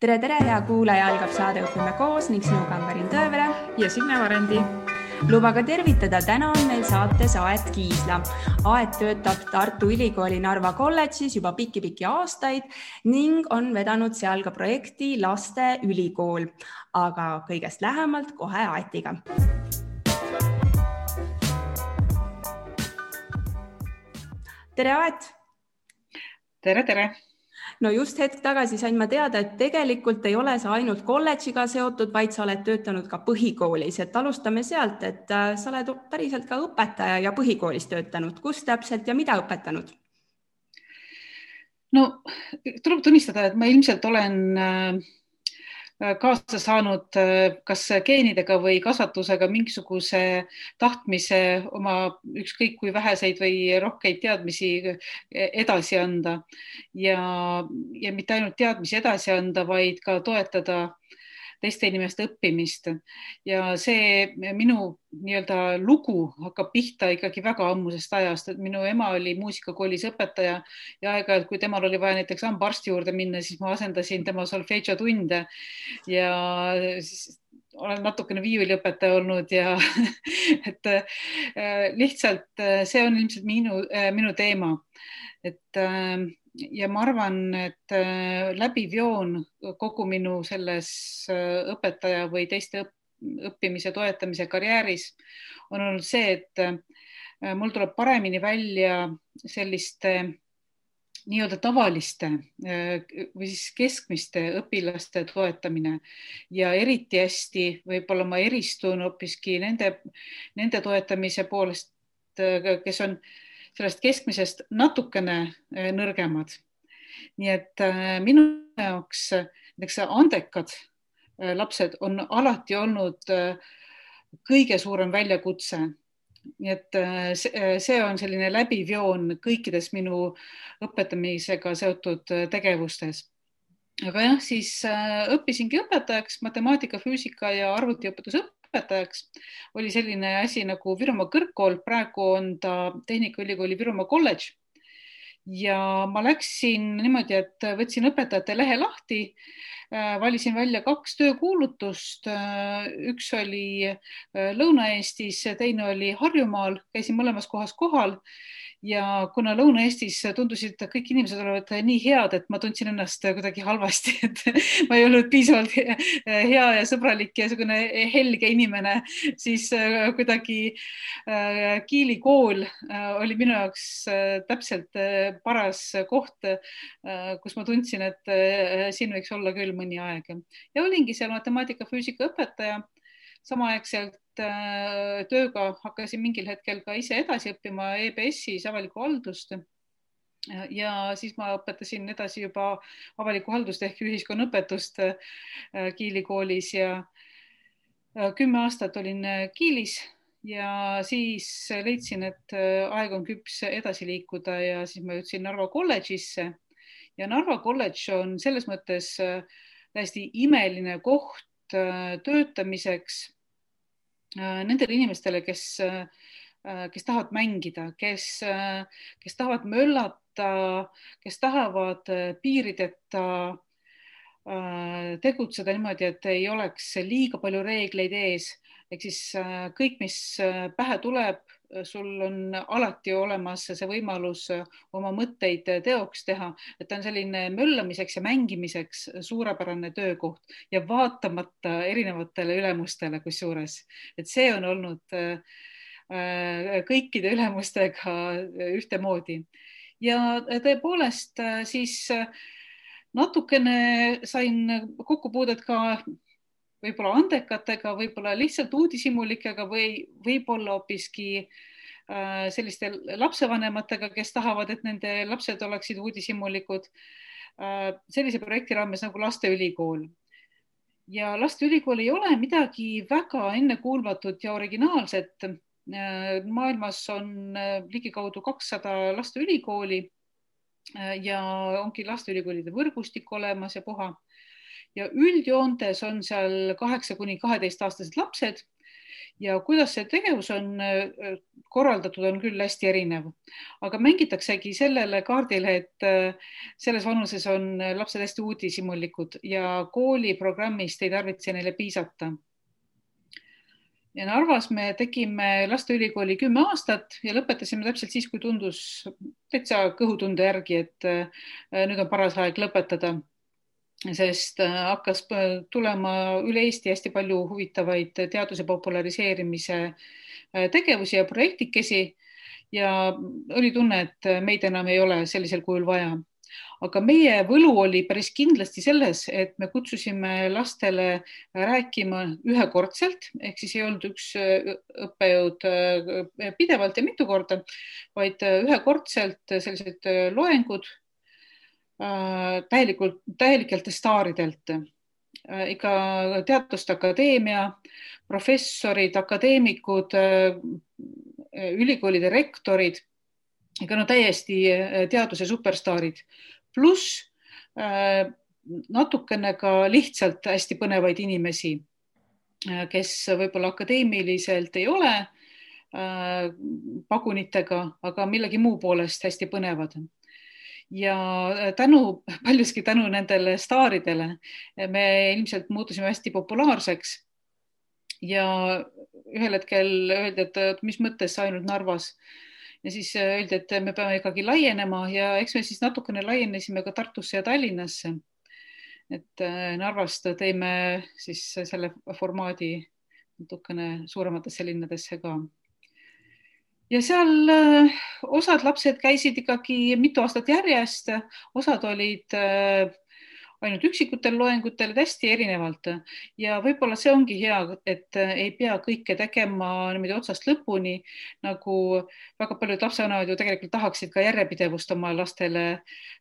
tere, tere, hea kuulaja, algab saade Õpime koos ning sinuga on Karin Tõevere ja Signe Varendi. lubaga tervitada, täna on meil saates Aet Kiisla. Aet töötab Tartu Ülikooli Narva kolledžis juba pikki-pikki aastaid ning on vedanud seal ka projekti Laste Ülikool, aga kõigest lähemalt kohe Aetiga tere, Aet. tere, tere no just hetk tagasi sain ma teada, et tegelikult ei ole sa ainult kolledžiga seotud, vaid sa oled töötanud ka põhikoolis, et alustame sealt, et äh, sa oled päriselt ka õpetaja ja põhikoolis töötanud, kus täpselt ja mida õpetanud? no tuleb tunnistada, et ma ilmselt olen äh, kaasa saanud äh, kas geenidega või kasvatusega mingisuguse tahtmise oma ükskõik kui väheseid või rohkeid teadmisi äh, edasi anda. Ja, ja mitte ainult teadmisi edasi anda, vaid ka toetada teiste inimeste õppimist. Ja see minu nii-öelda lugu hakkab pihta ikkagi väga ammusest ajast, et minu ema oli muusikakoolis õpetaja ja aeg-ajalt, kui temal oli vaja näiteks hambaarsti juurde minna, siis ma asendasin tema solfedžo tunde ja siis olen natukene viiuliõpetaja olnud ja et äh, lihtsalt äh, see on ilmselt minu, äh, minu teema, et ja ma arvan, et äh, läbiv joon kogu minu selles äh, õpetaja või teiste õppimise toetamise karjääris on olnud see, et äh, mul tuleb paremini välja selliste nii-öelda tavaliste või siis keskmiste õpilaste toetamine. Ja eriti hästi võib-olla ma eristun hoopiski nende, nende toetamise poolest, kes on äh, sellest keskmisest natukene äh, nõrgemad. nii et äh, minu jaoks näiteks andekad lapsed on alati olnud kõige suurem väljakutse. nii et see on selline läbiv joon kõikides minu õpetamisega seotud tegevustes aga jah, siis õppisingi õpetajaks matemaatika, füüsika ja arvutiõpetuse õpetajaks, oli selline asi nagu Virumaa kõrgkool, praegu on ta Tehnikaülikooli Virumaa kolledž. ja ma läksin niimoodi, et võtsin õpetajate lehe lahti, valisin välja kaks töökuulutust, äh, üks oli äh, Lõuna-Eestis, teine oli Harjumaal, käisin mõlemas kohas kohal. Ja kuna Lõuna-Eestis tundusid kõik inimesed olevat nii head, et ma tundsin ennast kuidagi halvasti, et ma ei olnud piisavalt hea ja sõbralik ja niisugune helge inimene, siis äh, kuidagi äh, Kiili kool äh, oli minu jaoks täpselt paras koht, kus ma tundsin, et siin võiks olla küll mõni aeg ja olingi seal matemaatika, füüsika õpetaja. Samaaegselt äh, tööga hakkasin mingil hetkel ka ise edasi õppima EBS-is avalikku haldust. ja siis ma õpetasin edasi juba avalikku haldust ehk ühiskonnaõpetust äh, Kiili koolis ja äh, kümme aastat olin Kiilis. Ja siis leidsin, et aeg on küps edasi liikuda ja siis ma jõudsin Narva kolledžisse ja Narva kolledž on selles mõttes täiesti imeline koht töötamiseks Äh, nendele inimestele, kes, äh, kes tahavad mängida, kes, kes tahavad möllata, kes tahavad piirideta tegutseda niimoodi, et ei oleks liiga palju reegleid ees, ehk siis kõik, mis pähe tuleb, sul on alati olemas see võimalus oma mõtteid teoks teha, et ta on selline möllamiseks ja mängimiseks suurepärane töökoht ja vaatamata erinevatele ülemustele kusjuures, et see on olnud äh, kõikide ülemustega ühtemoodi. Ja tõepoolest siis natukene sain kokkupuudet ka võib-olla andekatega, võib-olla lihtsalt uudishimulikega või võib-olla hoopiski äh, selliste lapsevanematega, kes tahavad, et nende lapsed oleksid uudishimulikud. Äh, sellise projekti raames nagu Lasteülikool. ja Lasteülikool ei ole midagi väga ennekuulmatut ja originaalset. Äh, maailmas on ligikaudu kakssada lasteülikooli ja ongi lasteülikoolide võrgustik olemas ja puha ja üldjoontes on seal kaheksa kuni kaheteistaastased lapsed. Ja kuidas see tegevus on äh, korraldatud, on küll hästi erinev, aga mängitaksegi sellele kaardile, et äh, selles vanuses on lapsed hästi uudishimulikud ja kooliprogrammist ei tarvitse neile piisata. ja Narvas me tegime lasteülikooli kümme aastat ja lõpetasime täpselt siis, kui tundus täitsa kõhutunde järgi, et äh, nüüd on paras aeg lõpetada sest äh, hakkas äh, tulema üle Eesti hästi palju huvitavaid teaduse populariseerimise äh, tegevusi ja projektikesi ja oli tunne, et meid enam ei ole sellisel kujul vaja. aga meie võlu oli päris kindlasti selles, et me kutsusime lastele rääkima ühekordselt, ehk siis ei olnud üks õppejõud pidevalt ja mitu korda, vaid ühekordselt sellised loengud täielikult, täielikelt staaridelt. Äh, ikka Teaduste Akadeemia, professorid, akadeemikud, äh, ülikoolide rektorid, ikka no täiesti teaduse superstaarid, pluss natukene ka lihtsalt hästi põnevaid inimesi, kes võib-olla akadeemiliselt ei ole pagunitega, aga millegi muu poolest hästi põnevad ja äh, tänu, paljuski tänu nendele staaridele me ilmselt muutusime hästi populaarseks. ja ühel hetkel öeldi, et mis mõttes ainult Narvas ja siis äh, öeldi, et me peame ikkagi laienema ja eks me siis natukene laienesime ka Tartusse ja Tallinnasse. et äh, Narvast tõime siis selle formaadi natukene suurematesse linnadesse ka ja seal äh, osad lapsed käisid ikkagi mitu aastat järjest, osad olid äh, ainult üksikutel loengutel, hästi erinevalt. Ja võib-olla see ongi hea, et äh, ei pea kõike tegema niimoodi otsast lõpuni, nagu väga paljud lapsevanemad ju tegelikult tahaksid ka järjepidevust oma lastele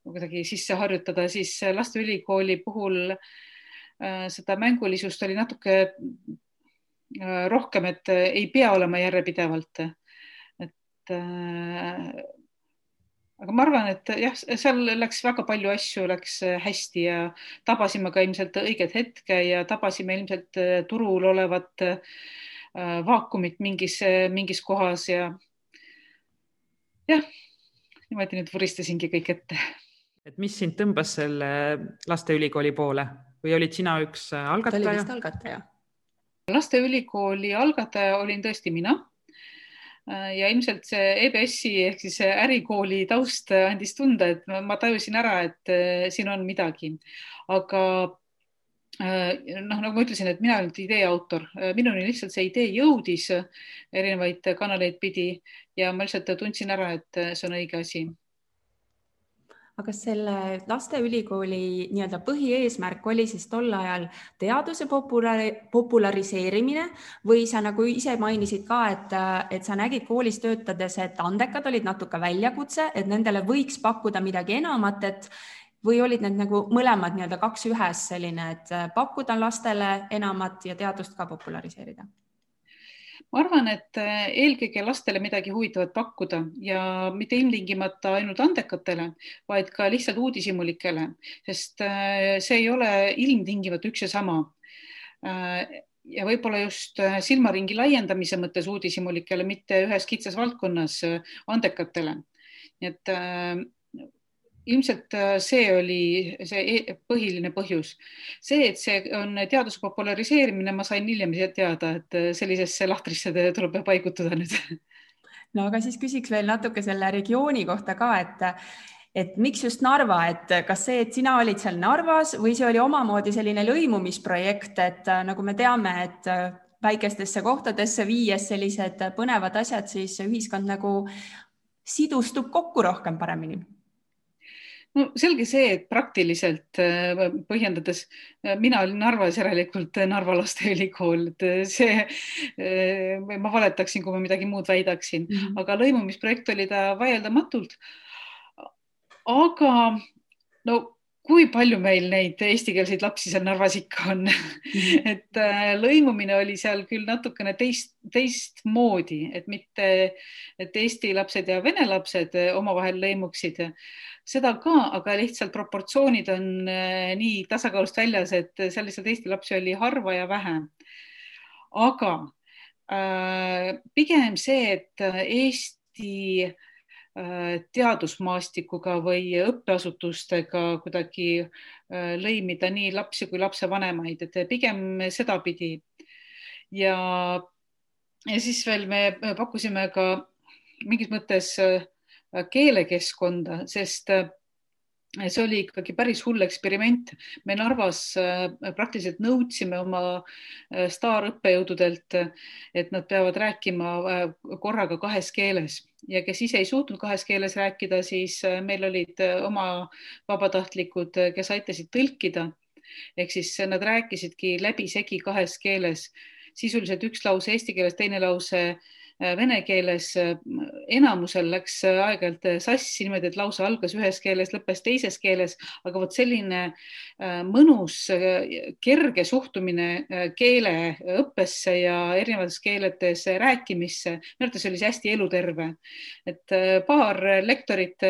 kuidagi sisse harjutada, siis lasteülikooli puhul seda mängulisust oli natuke rohkem, et ei pea olema järjepidevalt äh, aga ma arvan, et jah, seal läks väga palju asju läks äh, hästi ja tabasime ka ilmselt õiget hetke ja tabasime ilmselt äh, turul olevat äh, vaakumit mingis, mingis kohas ja jah, niimoodi nüüd vuristasingi kõik ette. et mis sind tõmbas selle lasteülikooli poole või olid sina üks algataja? ta oli vist algataja. lasteülikooli algataja olin tõesti mina ja ilmselt see EBS-i ehk siis ärikooli taust andis tunda, et ma tajusin ära, et äh, siin on midagi, aga äh, noh, nagu ma ütlesin, et mina olnud idee autor, minuni lihtsalt see idee jõudis erinevaid kanaleid pidi ja ma lihtsalt tundsin ära, et see on õige asi aga selle lasteülikooli nii-öelda põhieesmärk oli siis tol ajal teaduse populari, populariseerimine või sa nagu ise mainisid ka, et, et sa nägid koolis töötades, et andekad olid natuke väljakutse, et nendele võiks pakkuda midagi enamat, et või olid need nagu mõlemad nii-öelda kaks ühes selline, et pakkuda lastele enamat ja teadust ka populariseerida ma arvan, et äh, eelkõige lastele midagi huvitavat pakkuda ja mitte ilmtingimata ainult andekatele, vaid ka lihtsalt uudishimulikele, sest äh, see ei ole ilmtingimata üks ja sama. Äh, ja võib-olla just silmaringi laiendamise mõttes uudishimulikele, mitte ühes kitsas valdkonnas andekatele. nii et ilmselt äh, see oli see e-, põhiline põhjus. see, et see on teaduse populariseerimine, ma sain hiljem teada, et äh, sellisesse lahtrisse tuleb paigutada nüüd. no aga siis küsiks veel natuke selle regiooni kohta ka, et et miks just Narva, et kas see, et sina olid seal Narvas või see oli omamoodi selline lõimumisprojekt, et äh, nagu me teame, et väikestesse kohtadesse viies sellised põnevad asjad, siis ühiskond nagu sidustub kokku rohkem paremini no selge see, et praktiliselt äh, põhjendades, äh, mina olin Narvas, järelikult äh, Narva Lasteülikool, et see, ma valetaksin, kui ma midagi muud väidaksin mm, -hmm. aga lõimumisprojekt oli ta vaieldamatult. aga no kui palju meil neid eestikeelseid lapsi seal Narvas ikka on mhm. et lõimumine oli seal küll natukene teist, teistmoodi, et mitte, et eesti lapsed ja vene lapsed omavahel lõimuksid seda ka, aga lihtsalt proportsioonid on äh, nii tasakaalust väljas, et seal lihtsalt eesti lapsi oli harva ja vähe. aga pigem see, et Eesti teadusmaastikuga või õppeasutustega kuidagi lõimida nii lapsi kui lapsevanemaid, et pigem sedapidi. ja, ja siis veel me pakkusime ka mingis mõttes keelekeskkonda, sest see oli ikkagi päris hull eksperiment. me Narvas äh, praktiliselt nõudsime oma äh, staarõppejõududelt, et nad peavad rääkima äh, korraga kahes keeles ja kes ise ei suutnud kahes keeles rääkida, siis meil olid oma vabatahtlikud, kes aitasid tõlkida. ehk siis nad rääkisidki läbisegi kahes keeles, sisuliselt üks lause eesti keeles, teine lause äh, Äh, vene keeles äh, enamusel läks äh, aeg-ajalt sassi niimoodi, et lause algas ühes keeles, lõppes teises keeles, aga vot selline mõnus, kerge suhtumine keeleõppesse ja erinevates keeletes rääkimisse, minu arvates oli see hästi eluterve. et paar lektorit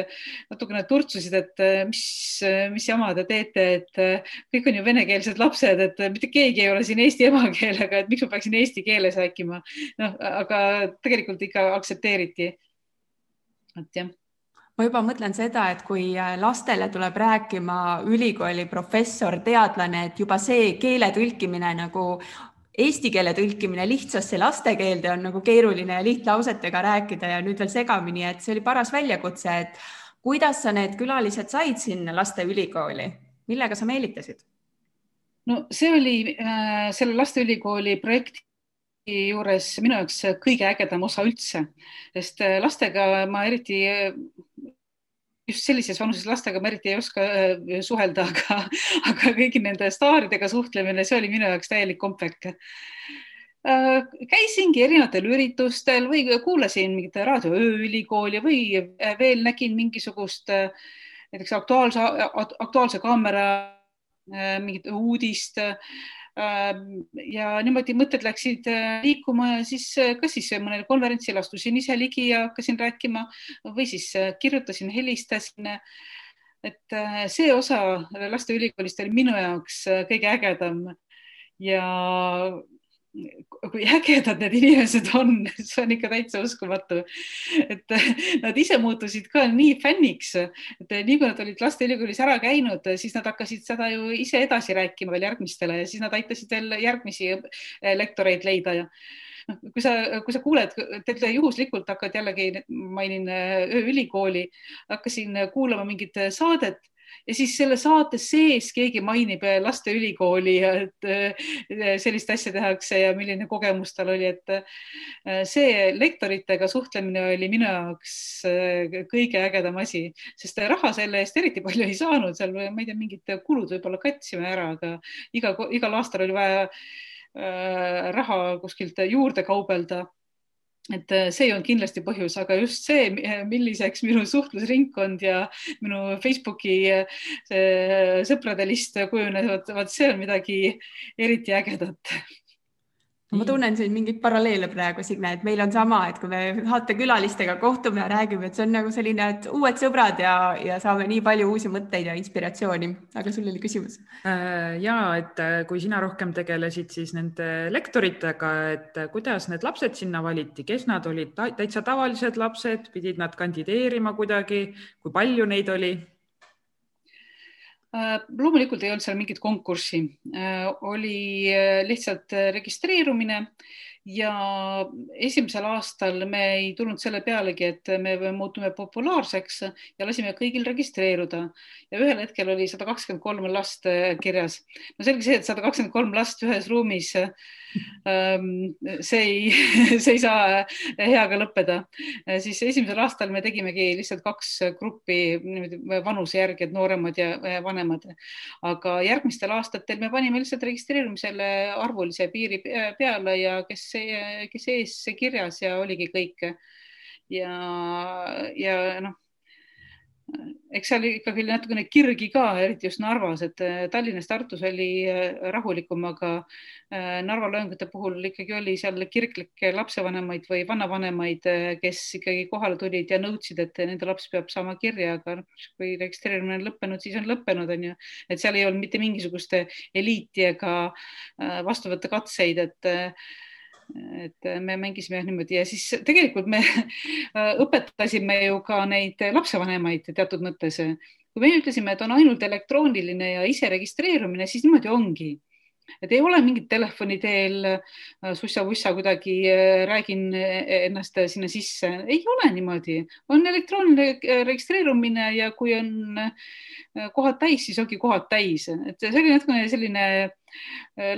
natukene turtsusid, et mis, mis jama te teete, et kõik on ju venekeelsed lapsed, et mitte keegi ei ole siin eesti emakeelega, et miks ma peaksin eesti keeles rääkima. noh, aga tegelikult ikka aktsepteeriti. et jah ma juba mõtlen seda, et kui lastele tuleb rääkima ülikooli professor, teadlane, et juba see keele tõlkimine nagu eesti keele tõlkimine lihtsasse lastekeelde on nagu keeruline ja lihtlausetega rääkida ja nüüd veel segamini, et see oli paras väljakutse, et kuidas sa need külalised said sinna lasteülikooli, millega sa meelitasid? no see oli äh, selle lasteülikooli projekti juures minu jaoks kõige ägedam osa üldse, sest äh, lastega ma eriti äh, just sellises vanuses lastega ma eriti ei oska äh, suhelda, aga, aga kõigi nende staaridega suhtlemine, see oli minu jaoks täielik kompvekk. käisingi erinevatel üritustel või kuulasin mingit raadio ööülikooli või veel nägin mingisugust näiteks Aktuaalse, Aktuaalse Kaamera mingit uudist ja niimoodi mõtted läksid äh, liikuma ja siis äh, kas siis mõnel konverentsil astusin ise ligi ja hakkasin rääkima või siis äh, kirjutasin, helistasin. et see osa lasteülikoolist oli minu jaoks kõige ägedam ja kui ägedad need inimesed on, see on ikka täitsa uskumatu. et nad ise muutusid ka nii fänniks, et nii kui nad olid lasteülikoolis ära käinud, siis nad hakkasid seda ju ise edasi rääkima veel järgmistele ja siis nad aitasid veel järgmisi lektoreid leida ja noh, kui sa, kui sa kuuled, tead juhuslikult hakkad jällegi, mainin ööülikooli, hakkasin kuulama mingit saadet ja siis selle saate sees keegi mainib äh, lasteülikooli ja et äh, sellist asja tehakse ja milline kogemus tal oli, et äh, see lektoritega suhtlemine oli minu jaoks kõige ägedam asi, sest raha selle eest eriti palju ei saanud, seal ma ei tea, mingid kulud võib-olla katsime ära, aga iga, igal aastal oli vaja raha kuskilt juurde kaubelda et äh, see on kindlasti põhjus, aga just see, milliseks minu suhtlusringkond ja minu Facebooki äh, sõprade list kujunevad, vot see on midagi eriti ägedat ma tunnen siin mingeid paralleele praegu, Signe, et meil on sama, et kui me saatekülalistega kohtume ja räägime, et see on nagu selline, et uued sõbrad ja, ja saame nii palju uusi mõtteid ja inspiratsiooni. aga sul oli küsimus? Äh, ja et äh, kui sina rohkem tegelesid siis nende lektoritega, et äh, kuidas need lapsed sinna valiti, kes nad olid, täitsa tavalised lapsed, pidid nad kandideerima kuidagi, kui palju neid oli? Äh, loomulikult ei olnud seal mingit konkurssi, äh, oli äh, lihtsalt registreerumine ja esimesel aastal me ei tulnud selle pealegi, et me muutume populaarseks ja lasime kõigil registreeruda ja ühel hetkel oli sada kakskümmend kolm last kirjas. no selge see, et sada kakskümmend kolm last ühes ruumis Ähm, see ei, see ei saa heaga lõppeda. Äh, siis esimesel aastal me tegimegi lihtsalt kaks gruppi niimoodi vanuse järgi, et nooremad ja vanemad. aga järgmistel aastatel me panime lihtsalt registreerimisele arvulise piiri peale ja kes, kes ees kirjas ja oligi kõik. ja, ja noh eks seal ikkagi oli natukene kirgi ka, eriti just Narvas, et äh, Tallinnas, Tartus oli äh, rahulikum, aga äh, Narva loengute puhul ikkagi oli seal kirglikke lapsevanemaid või vanavanemaid, kes ikkagi kohale tulid ja nõudsid, et nende laps peab saama kirja, aga noh, kui registreerimine on lõppenud, siis on lõppenud, on ju, et seal ei olnud mitte mingisugust eliiti ega vastuvõttekatseid, et et me mängisime niimoodi ja siis tegelikult me õpetasime ju ka neid lapsevanemaid teatud mõttes. kui me ütlesime, et on ainult elektrooniline ja ise registreerumine, siis niimoodi ongi et ei ole mingit telefoni teel äh, sussa-vussa kuidagi äh, räägin äh, ennast sinna sisse, ei ole niimoodi, on elektrooniline registreerumine ja kui on kohad täis, siis ongi kohad täis, et see oli natukene selline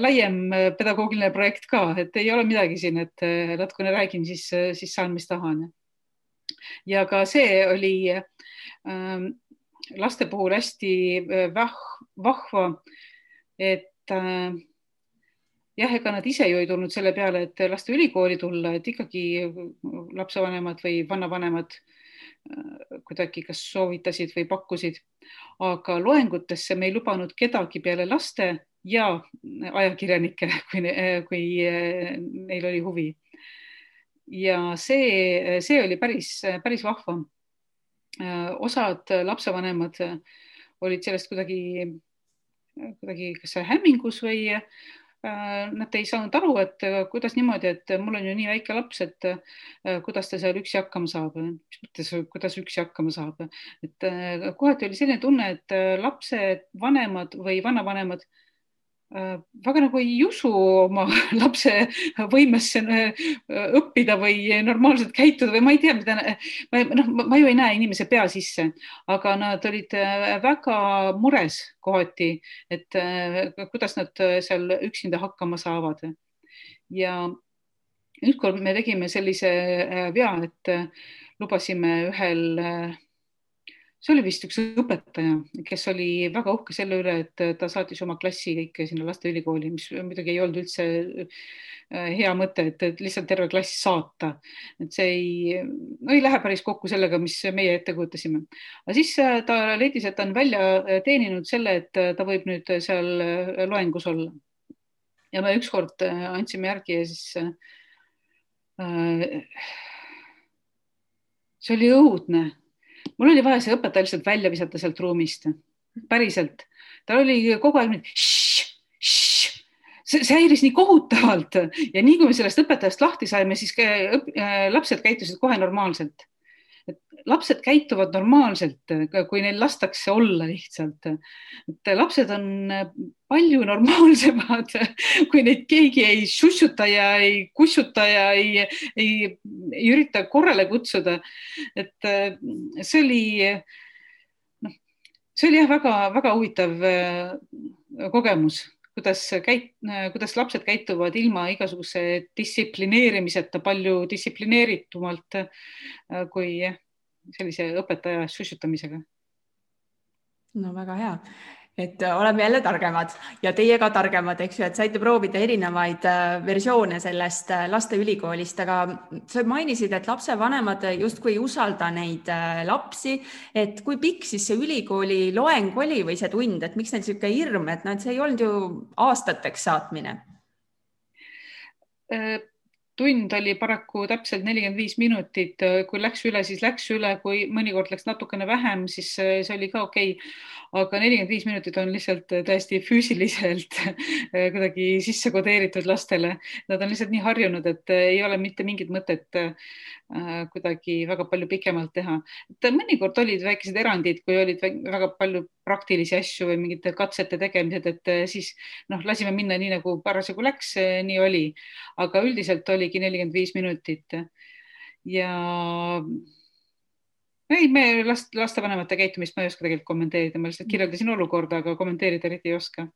laiem pedagoogiline projekt ka, et ei ole midagi siin, et natukene räägin, siis, siis saan, mis tahan. ja ka see oli äh, laste puhul hästi vah, vahva, et äh, jah, ega nad ise ju ei tulnud selle peale, et lasta ülikooli tulla, et ikkagi lapsevanemad või vanavanemad äh, kuidagi kas soovitasid või pakkusid, aga loengutesse me ei lubanud kedagi peale laste ja ajakirjanikke, kui, kui äh, neil oli huvi. ja see, see oli päris, päris vahva. Äh, osad lapsevanemad olid sellest kuidagi kuidagi kas hämmingus või äh, nad ei saanud aru, et äh, kuidas niimoodi, et mul on ju nii väike laps, et äh, kuidas ta seal üksi hakkama saab. mis mõttes, kuidas üksi hakkama saab, et kohati oli selline tunne, et lapsed, vanemad või vanavanemad väga nagu ei usu oma lapse võimesse äh, õppida või normaalselt käituda või ma ei tea, mida, ma noh, ma ju ei näe inimese pea sisse, aga nad olid äh, väga mures kohati, et kuidas nad seal üksinda hakkama saavad. ja ükskord me tegime sellise vea, et lubasime ühel see oli vist üks õpetaja, kes oli väga uhke selle üle, et ta saatis oma klassi kõik sinna lasteülikooli, mis muidugi ei olnud üldse äh, hea mõte, et lihtsalt terve klass saata. et see ei, no ei lähe päris kokku sellega, mis meie ette kujutasime. aga siis äh, ta leidis, et ta on välja äh, teeninud selle, et ta võib nüüd seal loengus olla. ja me ükskord andsime järgi ja siis äh, see oli õudne mul oli vaja see õpetaja lihtsalt välja visata sealt ruumist, päriselt. tal oli kogu aeg nii, see, see häiris nii kohutavalt ja nii kui me sellest õpetajast lahti saime, siis äh, lapsed käitusid kohe normaalselt lapsed käituvad normaalselt, kui neil lastakse olla lihtsalt. et lapsed on palju normaalsemad, kui neid keegi ei sussuta ja ei kussuta ja ei, ei, ei ürita korrale kutsuda. et see oli, noh, see oli jah, väga-väga huvitav äh, kogemus kuidas käit-, kuidas lapsed käituvad ilma igasuguse distsiplineerimiseta palju distsiplineeritumalt äh, kui sellise õpetaja sussutamisega. no väga hea, et äh, oleme jälle targemad ja teie ka targemad, eks ju, et saite proovida erinevaid äh, versioone sellest lasteülikoolist, aga sa mainisid, et lapsevanemad justkui ei usalda neid lapsi, et kui pikk siis see ülikooli loeng oli või see tund, et miks neil niisugune hirm, et noh, et see ei olnud ju aastateks saatmine tund oli paraku täpselt nelikümmend viis minutit, kui läks üle, siis läks üle, kui mõnikord läks natukene vähem, siis see oli ka okei okay aga nelikümmend viis minutit on lihtsalt äh, täiesti füüsiliselt äh, kuidagi sisse kodeeritud lastele. Nad on lihtsalt nii harjunud, et ei ole mitte mingit mõtet kuidagi väga palju pikemalt teha. et mõnikord olid väikesed erandid, kui olid väga palju praktilisi asju või mingite katsete tegemised, et siis noh, lasime minna nii nagu parasjagu läks, nii oli, aga üldiselt oligi nelikümmend viis minutit ja ei, me last, lastevanemate käitumist ma ei oska tegelikult kommenteerida, ma lihtsalt kirjeldasin olukorda, aga kommenteerida eriti ei oska.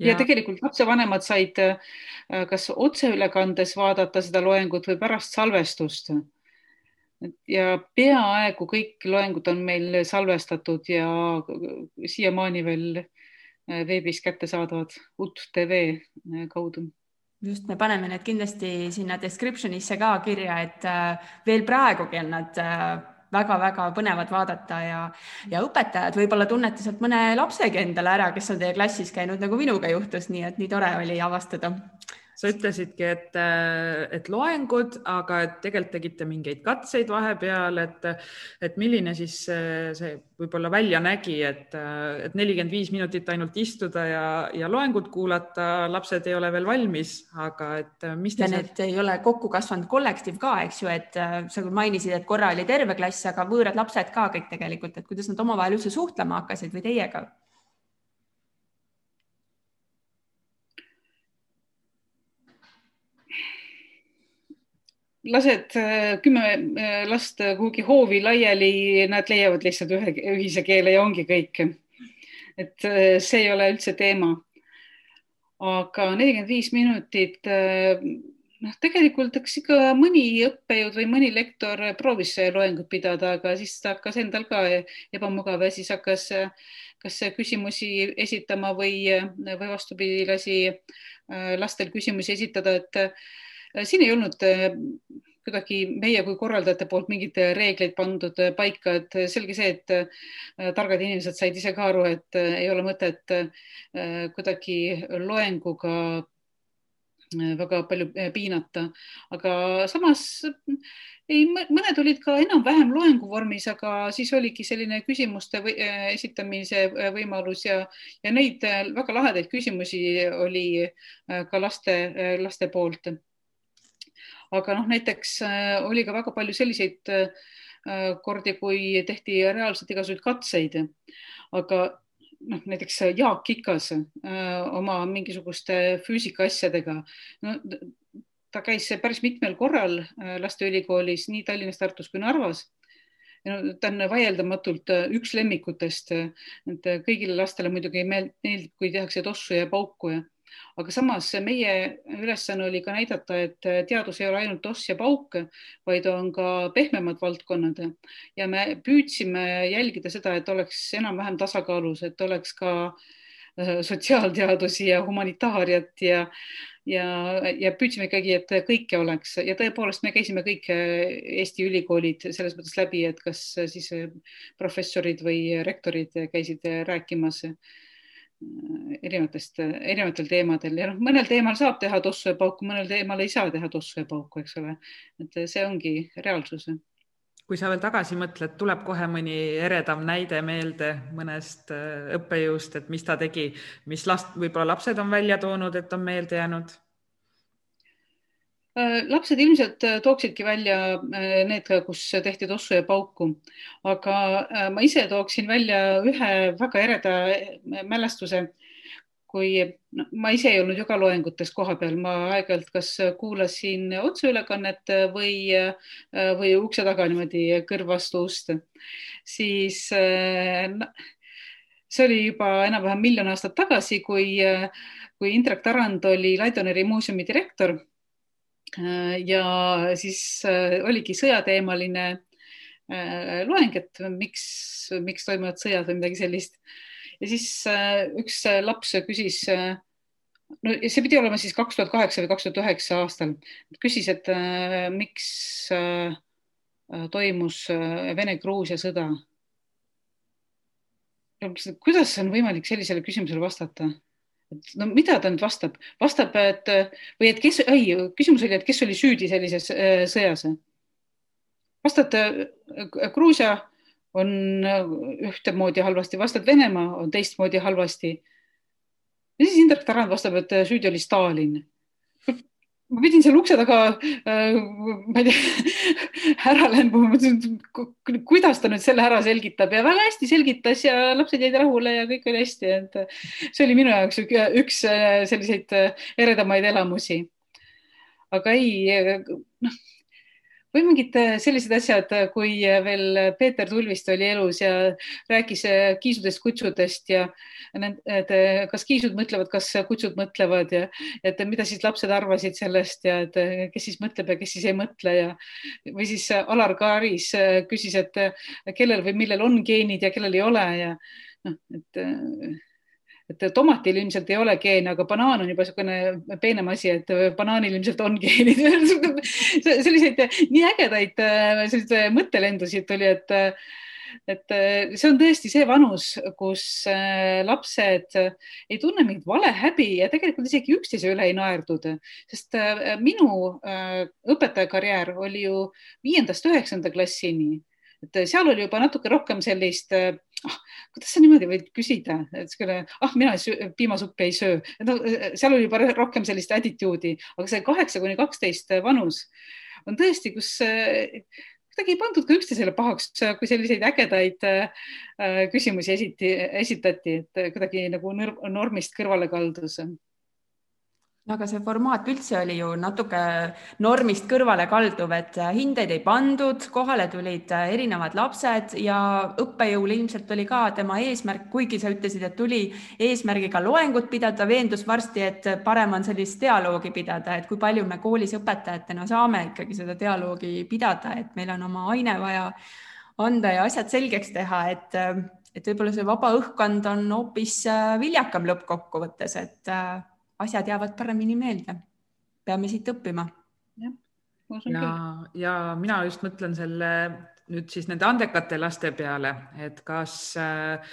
Ja. tegelikult lapsevanemad said äh, kas otseülekandes vaadata seda loengut või pärast salvestust. ja peaaegu kõik loengud on meil salvestatud ja siiamaani veel äh, veebis kättesaadavad UT tv äh, kaudu just, me paneme need kindlasti sinna description'isse ka kirja, et veel praegugi on nad väga-väga põnevad vaadata ja, ja õpetajad võib-olla tunnete sealt mõne lapsegi endale ära, kes on teie klassis käinud, nagu minuga juhtus, nii et nii tore oli avastada sa ütlesidki, et, et loengud, aga et tegelikult tegite mingeid katseid vahepeal, et, et milline siis see, see võib-olla välja nägi, et, et nelikümmend viis minutit ainult istuda ja, ja loengut kuulata, lapsed ei ole veel valmis, aga et mis te seal... et ei ole kokku kasvanud kollektiiv ka, eks ju, et sa küll mainisid, et korra oli terve klass, aga võõrad lapsed ka kõik tegelikult, et kuidas nad omavahel üldse suhtlema hakkasid või teiega? Lased äh, kümme äh, last kuhugi hoovi laiali, nad leiavad lihtsalt ühe ühise keele ja ongi kõik. et äh, see ei ole üldse teema. aga nelikümmend viis minutit, noh, tegelikult eks ikka mõni õppejõud või mõni lektor proovis loengut pidada, aga siis ta hakkas endal ka ebamugav ja siis hakkas kas küsimusi esitama või, või vastupidi, lasi lastel küsimusi esitada, et siin ei olnud äh, kuidagi meie kui korraldajate poolt mingeid reegleid pandud paika, et selge see, et äh, targad inimesed said ise ka aru, et ei ole mõtet kuidagi loenguga väga palju piinata, aga samas ei, mõned olid ka enam-vähem loengu vormis, aga siis oligi selline küsimuste või, esitamise võimalus ja, ja neid väga lahedaid küsimusi oli ka laste, laste poolt aga noh, näiteks äh, oli ka väga palju selliseid äh, kordi, kui tehti reaalselt igasuguseid katseid, aga noh, näiteks Jaak Ikas äh, oma mingisuguste füüsikaasjadega no, ta käis päris mitmel korral lasteülikoolis nii Tallinnas, Tartus kui Narvas. No, ta on vaieldamatult üks lemmikutest, et kõigile lastele muidugi meeldib, kui tehakse tossu ja pauku ja aga samas meie ülesanne oli ka näidata, et teadus ei ole ainult oss ja pauk, vaid on ka pehmemad valdkonnad. Ja me püüdsime jälgida seda, et oleks enam-vähem tasakaalus, et oleks ka äh, sotsiaalteadusi ja humanitaariat ja ja, ja püüdsime ikkagi, et kõike oleks. Ja tõepoolest me käisime kõik Eesti ülikoolid selles mõttes läbi, et kas siis professorid või rektorid käisid rääkimas erinevatest, erinevatel teemadel ja noh, mõnel teemal saab teha tossu ja pauku, mõnel teemal ei saa teha tossu ja pauku, eks ole. et see ongi reaalsus. kui sa veel tagasi mõtled, tuleb kohe mõni eredam näide meelde mõnest äh, õppejõust, et mis ta tegi, mis last, võib-olla lapsed on välja toonud, et on meelde jäänud lapsed ilmselt äh, tooksidki välja äh, need, kus tehti tossu ja pauku, aga ma ise tooksin välja ühe väga ereda mälestuse, kui no, ma ise ei olnud ju ka loengutes kohapeal, ma aeg-ajalt kas kuulasin otseülekannet või, või ukse taga niimoodi kõrv vastu ust, siis see oli juba enam-vähem miljon aastat tagasi, kui, kui Indrek Tarand oli Laidoneri muuseumi direktor. Äh, ja siis äh, oligi sõjateemaline äh, loeng, et miks, miks toimuvad sõjad või midagi sellist. ja siis üks laps küsis, no see pidi olema siis kaks tuhat kaheksa või kaks tuhat üheksa aastal, küsis, et miks toimus Vene-Gruusia sõda. kuidas on võimalik sellisele küsimusele vastata? No mida ta nüüd vastab, vastab, et või et kes, ei, küsimus oli, et kes oli süüdi sellises äh, sõjas. vastad, äh, Gruusia on äh, ühtemoodi halvasti, vastad Venemaa on teistmoodi halvasti. ja siis Indrek Tarand vastab, et süüdi oli Stalin ma pidin seal ukse taga äh,, ma ei tea, ära lendama, mõtlesin, kuidas ta nüüd selle ära selgitab ja väga hästi selgitas ja lapsed jäid rahule ja kõik oli hästi, et see oli minu jaoks üks äh, selliseid äh, eredamaid elamusi. aga ei, noh või mingid äh, sellised asjad, äh, kui äh, veel Peeter Tulviste oli elus ja rääkis kiisudest, kutsudest ja et kas kiisud mõtlevad, kas kutsud mõtlevad ja et mida siis lapsed arvasid sellest ja et kes siis mõtleb ja kes siis ei mõtle ja või siis Alar Kaaris küsis, et kellel või millel on geenid ja kellel ei ole ja noh, et et tomatil ilmselt ei ole geene, aga banaan on juba niisugune peenem asi, et banaanil ilmselt on geenid. Selliseid nii ägedaid selliseid mõttelendusid tuli, et et äh, see on tõesti see vanus, kus äh, lapsed ei tunne mingit valehäbi ja tegelikult isegi üksteise üle ei naerdud, sest minu õpetajakarjäär oli ju viiendast üheksanda klassini, et seal oli juba natuke rohkem sellist ah, kuidas sa niimoodi võid küsida, et siukene, ah, mina piimasuppi ei söö, no seal oli juba rohkem sellist attitude'i, aga see kaheksa kuni kaksteist vanus on tõesti, kus kuidagi ei pandud ka üksteisele pahaks, kui selliseid ägedaid äh, küsimusi esiti, esitati, et kuidagi nagu normist kõrvale kaldus aga see formaat üldse oli ju natuke normist kõrvale kalduv, et hindeid ei pandud, kohale tulid erinevad lapsed ja õppejõul ilmselt oli ka tema eesmärk, kuigi sa ütlesid, et tuli eesmärgiga loengut pidada, veendus varsti, et parem on sellist dialoogi pidada, et kui palju me koolis õpetajatena saame ikkagi seda dialoogi pidada, et meil on oma aine vaja anda ja asjad selgeks teha, et et võib-olla see vaba õhkkond on hoopis viljakam lõppkokkuvõttes, et asjad jäävad paremini meelde. peame siit õppima. ja, ja, ja mina just mõtlen selle nüüd siis nende andekate laste peale, et kas äh,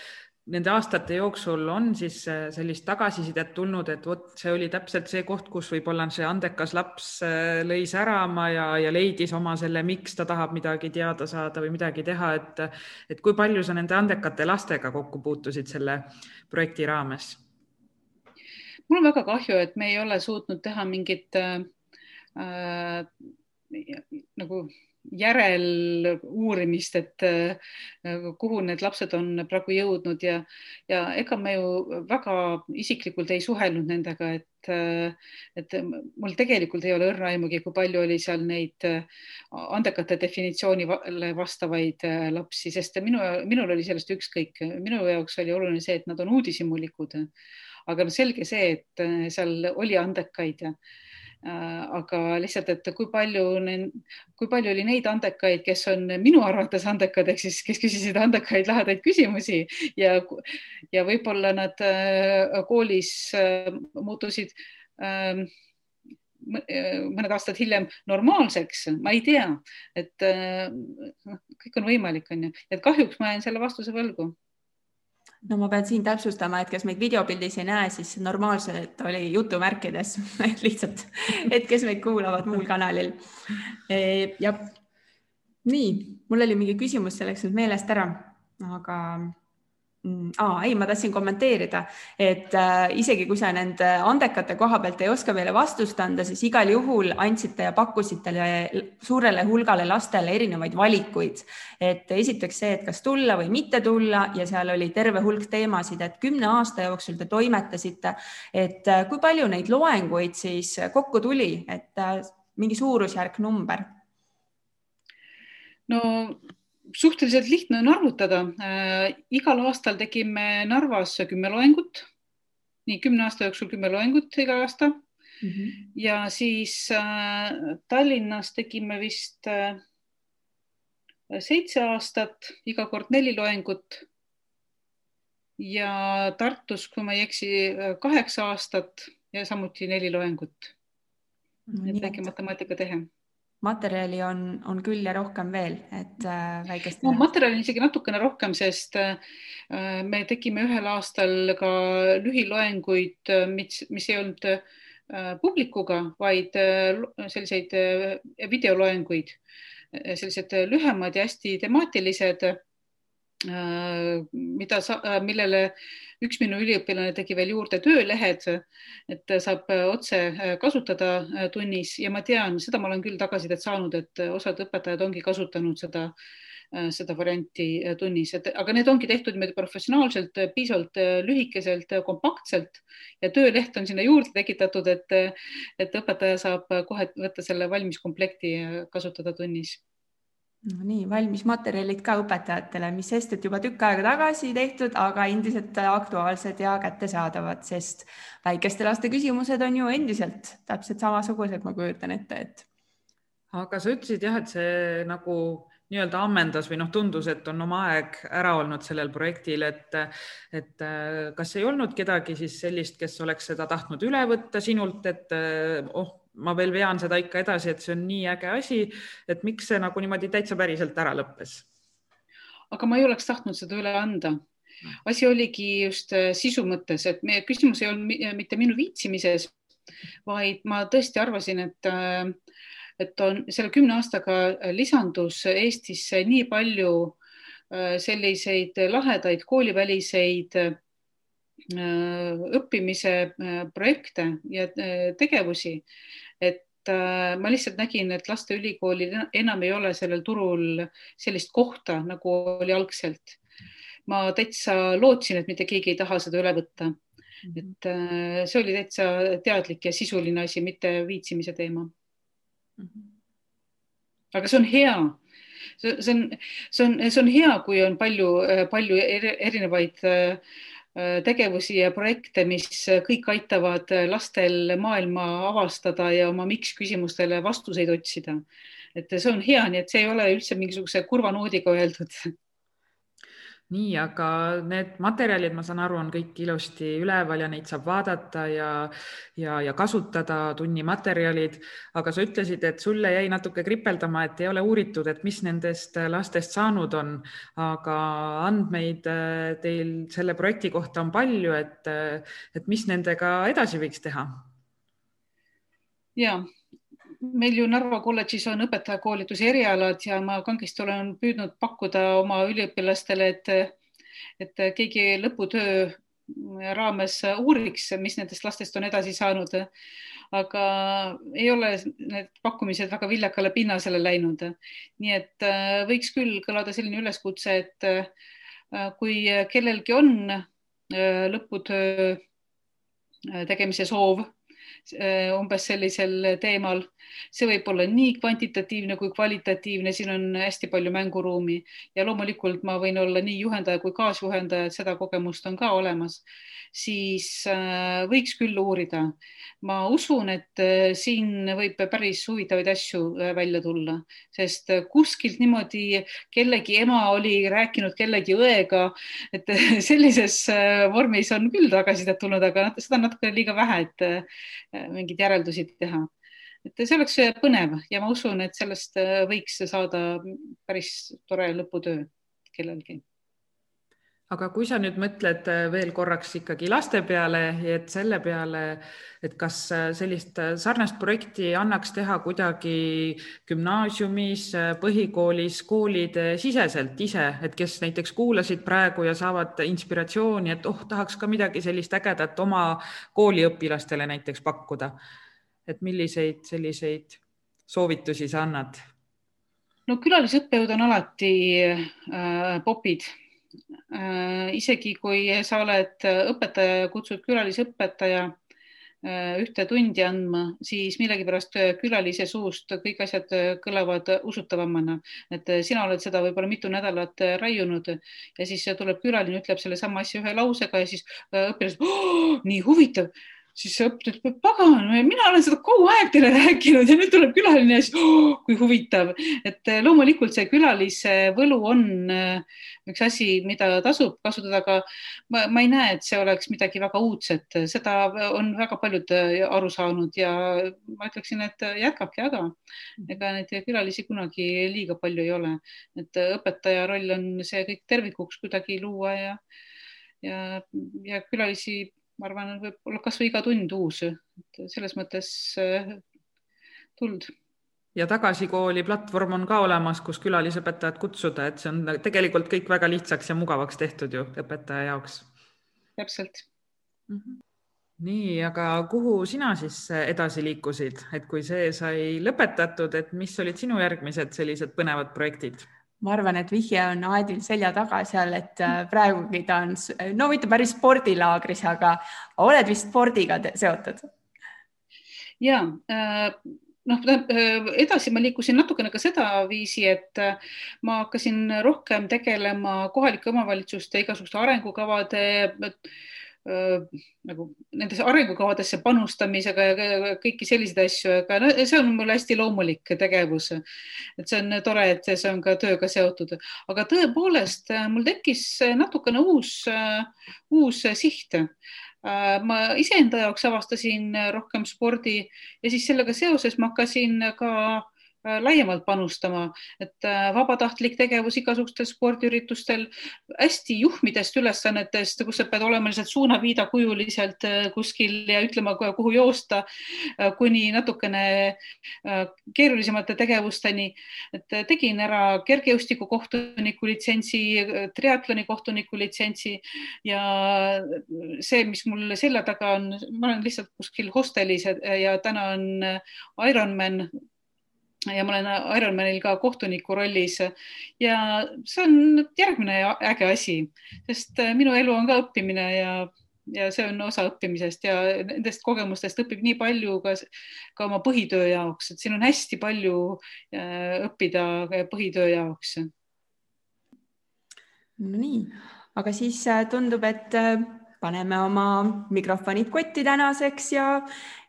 nende aastate jooksul on siis äh, sellist tagasisidet tulnud, et vot see oli täpselt see koht, kus võib-olla see andekas laps äh, lõi särama ja, ja leidis oma selle, miks ta tahab midagi teada saada või midagi teha, et, et kui palju sa nende andekate lastega kokku puutusid selle projekti raames? Mul on väga kahju, et me ei ole suutnud teha mingit äh, äh, nagu järeluurimist, et äh, kuhu need lapsed on praegu jõudnud ja, ja ega me ju väga isiklikult ei suhelnud nendega, et, äh, et mul tegelikult ei ole õrna aimugi, kui palju oli seal neid äh, andekate definitsioonile vastavaid lapsi, sest minu, minul oli sellest ükskõik, minu jaoks oli oluline see, et nad on uudishimulikud aga no selge see, et äh, seal oli andekaid ja äh, aga lihtsalt, et kui palju, kui palju oli neid andekaid, kes on minu arvates andekad, ehk siis kes küsisid andekaid lahedaid küsimusi ja, ja võib-olla nad äh, koolis muutusid ähm, mõned aastad hiljem normaalseks, ma ei tea, et noh, kõik on võimalik, on ju, et kahjuks ma jään selle vastuse võlgu no ma pean siin täpsustama, et kes meid videopildis ei näe, siis normaalselt oli jutumärkides lihtsalt, et kes meid kuulavad muul kanalil. E, jah, nii, mul oli mingi küsimus, see läks nüüd meelest ära, aga aa, ei, ma tahtsin kommenteerida, et äh, isegi kui sa nende andekate koha pealt ei oska meile vastust anda, siis igal juhul andsite ja pakkusite suurele hulgale lastele erinevaid valikuid. et esiteks see, et kas tulla või mitte tulla ja seal oli terve hulk teemasid, et kümne aasta jooksul te toimetasite, et äh, kui palju neid loenguid siis kokku tuli, et äh, mingi suurusjärk number? no suhteliselt lihtne on arvutada äh,. igal aastal tegime Narvas kümme loengut, nii kümne aasta jooksul kümme loengut iga aasta mm. -hmm. ja siis äh, Tallinnas tegime vist äh, seitse aastat, iga kord neli loengut. ja Tartus, kui ma ei eksi, kaheksa aastat ja samuti neli loengut mm. -hmm. et väike matemaatika tehe materjali on, on küll ja rohkem veel, et äh, väikest. no materjali on isegi natukene rohkem, sest äh, me tegime ühel aastal ka lühiloenguid, äh, mis, mis ei olnud äh, publikuga, vaid äh, selliseid äh, videoloenguid, sellised lühemad ja hästi temaatilised Äh, mida sa, äh, millele üks minu üliõpilane tegi veel juurde töölehed, et saab otse äh, kasutada tunnis. Ja ma tean, seda ma olen küll tagasisidet saanud, et osad õpetajad ongi kasutanud seda, seda varianti tunnis, et aga need ongi tehtud niimoodi professionaalselt, piisavalt lühikeselt, kompaktselt. Ja tööleht on sinna juurde tekitatud, et, et õpetaja saab kohe võtta selle valmis komplekti ja kasutada tunnis no nii, valmis materjalid ka õpetajatele, mis sest, et juba tükk aega tagasi tehtud, aga endiselt aktuaalsed ja kättesaadavad, sest väikeste laste küsimused on ju endiselt täpselt samasugused, ma kujutan ette, et. aga sa ütlesid jah, et see nagu nii-öelda ammendas või noh, tundus, et on oma aeg ära olnud sellel projektil, et, et kas ei olnud kedagi siis sellist, kes oleks seda tahtnud üle võtta sinult, et oh, ma veel vean seda ikka edasi, et see on nii äge asi, et miks see nagu niimoodi täitsa päriselt ära lõppes? aga ma ei oleks tahtnud seda üle anda. asi oligi just äh, sisu mõttes, et meie küsimus ei olnud mitte minu viitsimises, vaid ma tõesti arvasin, et äh, et on selle kümne aastaga lisandus Eestisse nii palju äh, selliseid lahedaid kooliväliseid õppimise projekte ja tegevusi, et ma lihtsalt nägin, et lasteülikoolil enam ei ole sellel turul sellist kohta, nagu oli algselt. ma täitsa lootsin, et mitte keegi ei taha seda üle võtta. Mhm. et see oli täitsa teadlik ja sisuline asi, mitte viitsimise teema. Mhm. aga see on hea see on, see on, see on hea, kui on palju, palju erinevaid tegevusi ja projekte, mis kõik aitavad lastel maailma avastada ja oma miks küsimustele vastuseid otsida. et see on hea, nii et see ei ole üldse mingisuguse kurva noodiga öeldud nii, aga need materjalid, ma saan aru, on kõik ilusti üleval ja neid saab vaadata ja, ja, ja kasutada, tunnimaterjalid. aga sa ütlesid, et sulle jäi natuke kripeldama, et ei ole uuritud, et mis nendest lastest saanud on, aga andmeid äh, teil selle projekti kohta on palju, et, et mis nendega edasi võiks teha? ja meil ju Narva kolledžis on õpetajakoolituse erialad ja ma kangesti olen püüdnud pakkuda oma üliõpilastele, et, et keegi lõputöö raames uuriks, mis nendest lastest on edasi saanud. aga ei ole need pakkumised väga viljakale pinnasele läinud. nii et äh, võiks küll kõlada selline üleskutse, et äh, kui kellelgi on äh, lõputöö tegemise soov umbes sellisel teemal. See võib olla nii kvantitatiivne kui kvalitatiivne, siin on hästi palju mänguruumi ja loomulikult ma võin olla nii juhendaja kui kaasjuhendaja, et seda kogemust on ka olemas, siis äh, võiks küll uurida. ma usun, et äh, siin võib päris huvitavaid asju välja tulla, sest kuskilt niimoodi kellegi ema oli rääkinud kellegi õega, et sellises vormis on küll tagasisidet tulnud, aga seda on natuke liiga vähe, et mingeid järeldusi teha. Et see oleks põnev ja ma usun, et sellest äh, võiks saada päris tore lõputöö kellelgi aga kui sa nüüd mõtled äh, veel korraks ikkagi laste peale, et selle peale, et kas äh, sellist sarnast projekti annaks teha kuidagi gümnaasiumis, põhikoolis, koolide siseselt ise, et kes näiteks kuulasid praegu ja saavad inspiratsiooni, et oh, tahaks ka midagi sellist ägedat oma kooliõpilastele näiteks pakkuda. Et milliseid selliseid soovitusi sa annad? no külalisõppejõud on alati äh, popid. Äh, isegi kui sa oled õpetaja ja kutsud külalisõpetaja äh, ühte tundi andma, siis millegipärast külalise suust kõik asjad kõlavad usutavamana, et sina oled seda võib-olla mitu nädalat raiunud ja siis tuleb külaline, ütleb sellesama asja ühe lausega ja siis õpilased oh,, nii huvitav siis see õpetaja ütleb, pagan, mina olen seda kogu aeg teile rääkinud ja nüüd tuleb külaline ja siis oh, kui huvitav, et eh, loomulikult see külalise võlu on eh, üks asi, mida tasub kasutada, aga ma, ma ei näe, et see oleks midagi väga uudset, seda on väga paljud eh, aru saanud ja ma ütleksin, et jätkake, aga ega neid külalisi kunagi liiga palju ei ole, et õpetaja roll on see kõik tervikuks kuidagi luua ja ja, ja külalisi ma arvan, võib olla kasvõi iga tund uus, et selles mõttes äh, tuld ja tagasikooli platvorm on ka olemas, kus külalisõpetajat kutsuda, et see on tegelikult kõik väga lihtsaks ja mugavaks tehtud ju õpetaja jaoks. täpselt mm. -hmm. nii, aga kuhu sina siis edasi liikusid, et kui see sai lõpetatud, et mis olid sinu järgmised sellised põnevad projektid? Ma arvan, et vihje on Aedil selja taga seal, et äh, praegugi ta on, no mitte päris spordilaagris, aga oled vist spordiga seotud? ja äh, noh, äh, edasi ma liikusin natukene ka sedaviisi, et ma hakkasin rohkem tegelema kohalike omavalitsuste igasuguste arengukavade nagu nendesse arengukavadesse panustamisega ja kõiki selliseid asju, aga no, see on mul hästi loomulik tegevus. et see on tore, et see on ka tööga seotud, aga tõepoolest mul tekkis natukene uus, uus siht ma iseenda jaoks avastasin rohkem spordi ja siis sellega seoses ma hakkasin ka Äh, laiemalt panustama, et äh, vabatahtlik tegevus igasugustel spordiüritustel, hästi juhmidest ülesannetest, kus sa pead olema lihtsalt suunaviidakujuliselt äh, kuskil ja ütlema, kuhu joosta, kuni natukene keerulisemate tegevusteni. et tegin ära kergejõustiku kohtuniku litsentsi, triatloni kohtuniku litsentsi ja see, mis mul selja taga on, ma olen lihtsalt kuskil hostelis ja täna on Ironman ja ma olen Ironmanil ka kohtuniku rollis. Ja see on järgmine äge asi, sest äh, minu elu on ka õppimine ja, ja see on osa õppimisest ja nendest kogemustest õpib nii palju ka, ka oma põhitöö jaoks, et siin on hästi palju äh, õppida põhitöö jaoks. Nonii, aga siis äh, tundub, et paneme oma mikrofonid kotti tänaseks ja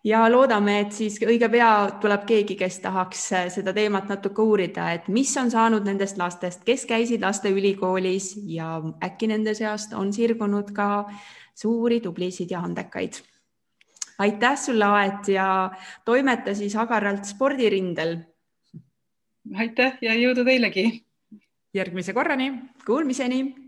ja loodame, et siis õige pea tuleb keegi, kes tahaks äh, seda teemat natuke uurida, et mis on saanud nendest lastest, kes käisid lasteülikoolis ja äkki nende seast on sirgunud ka suuri tublisid ja andekaid. aitäh sulle, Aet ja toimeta siis agaralt spordirindel. aitäh ja jõudu teilegi. järgmise korrani. Kuulmiseni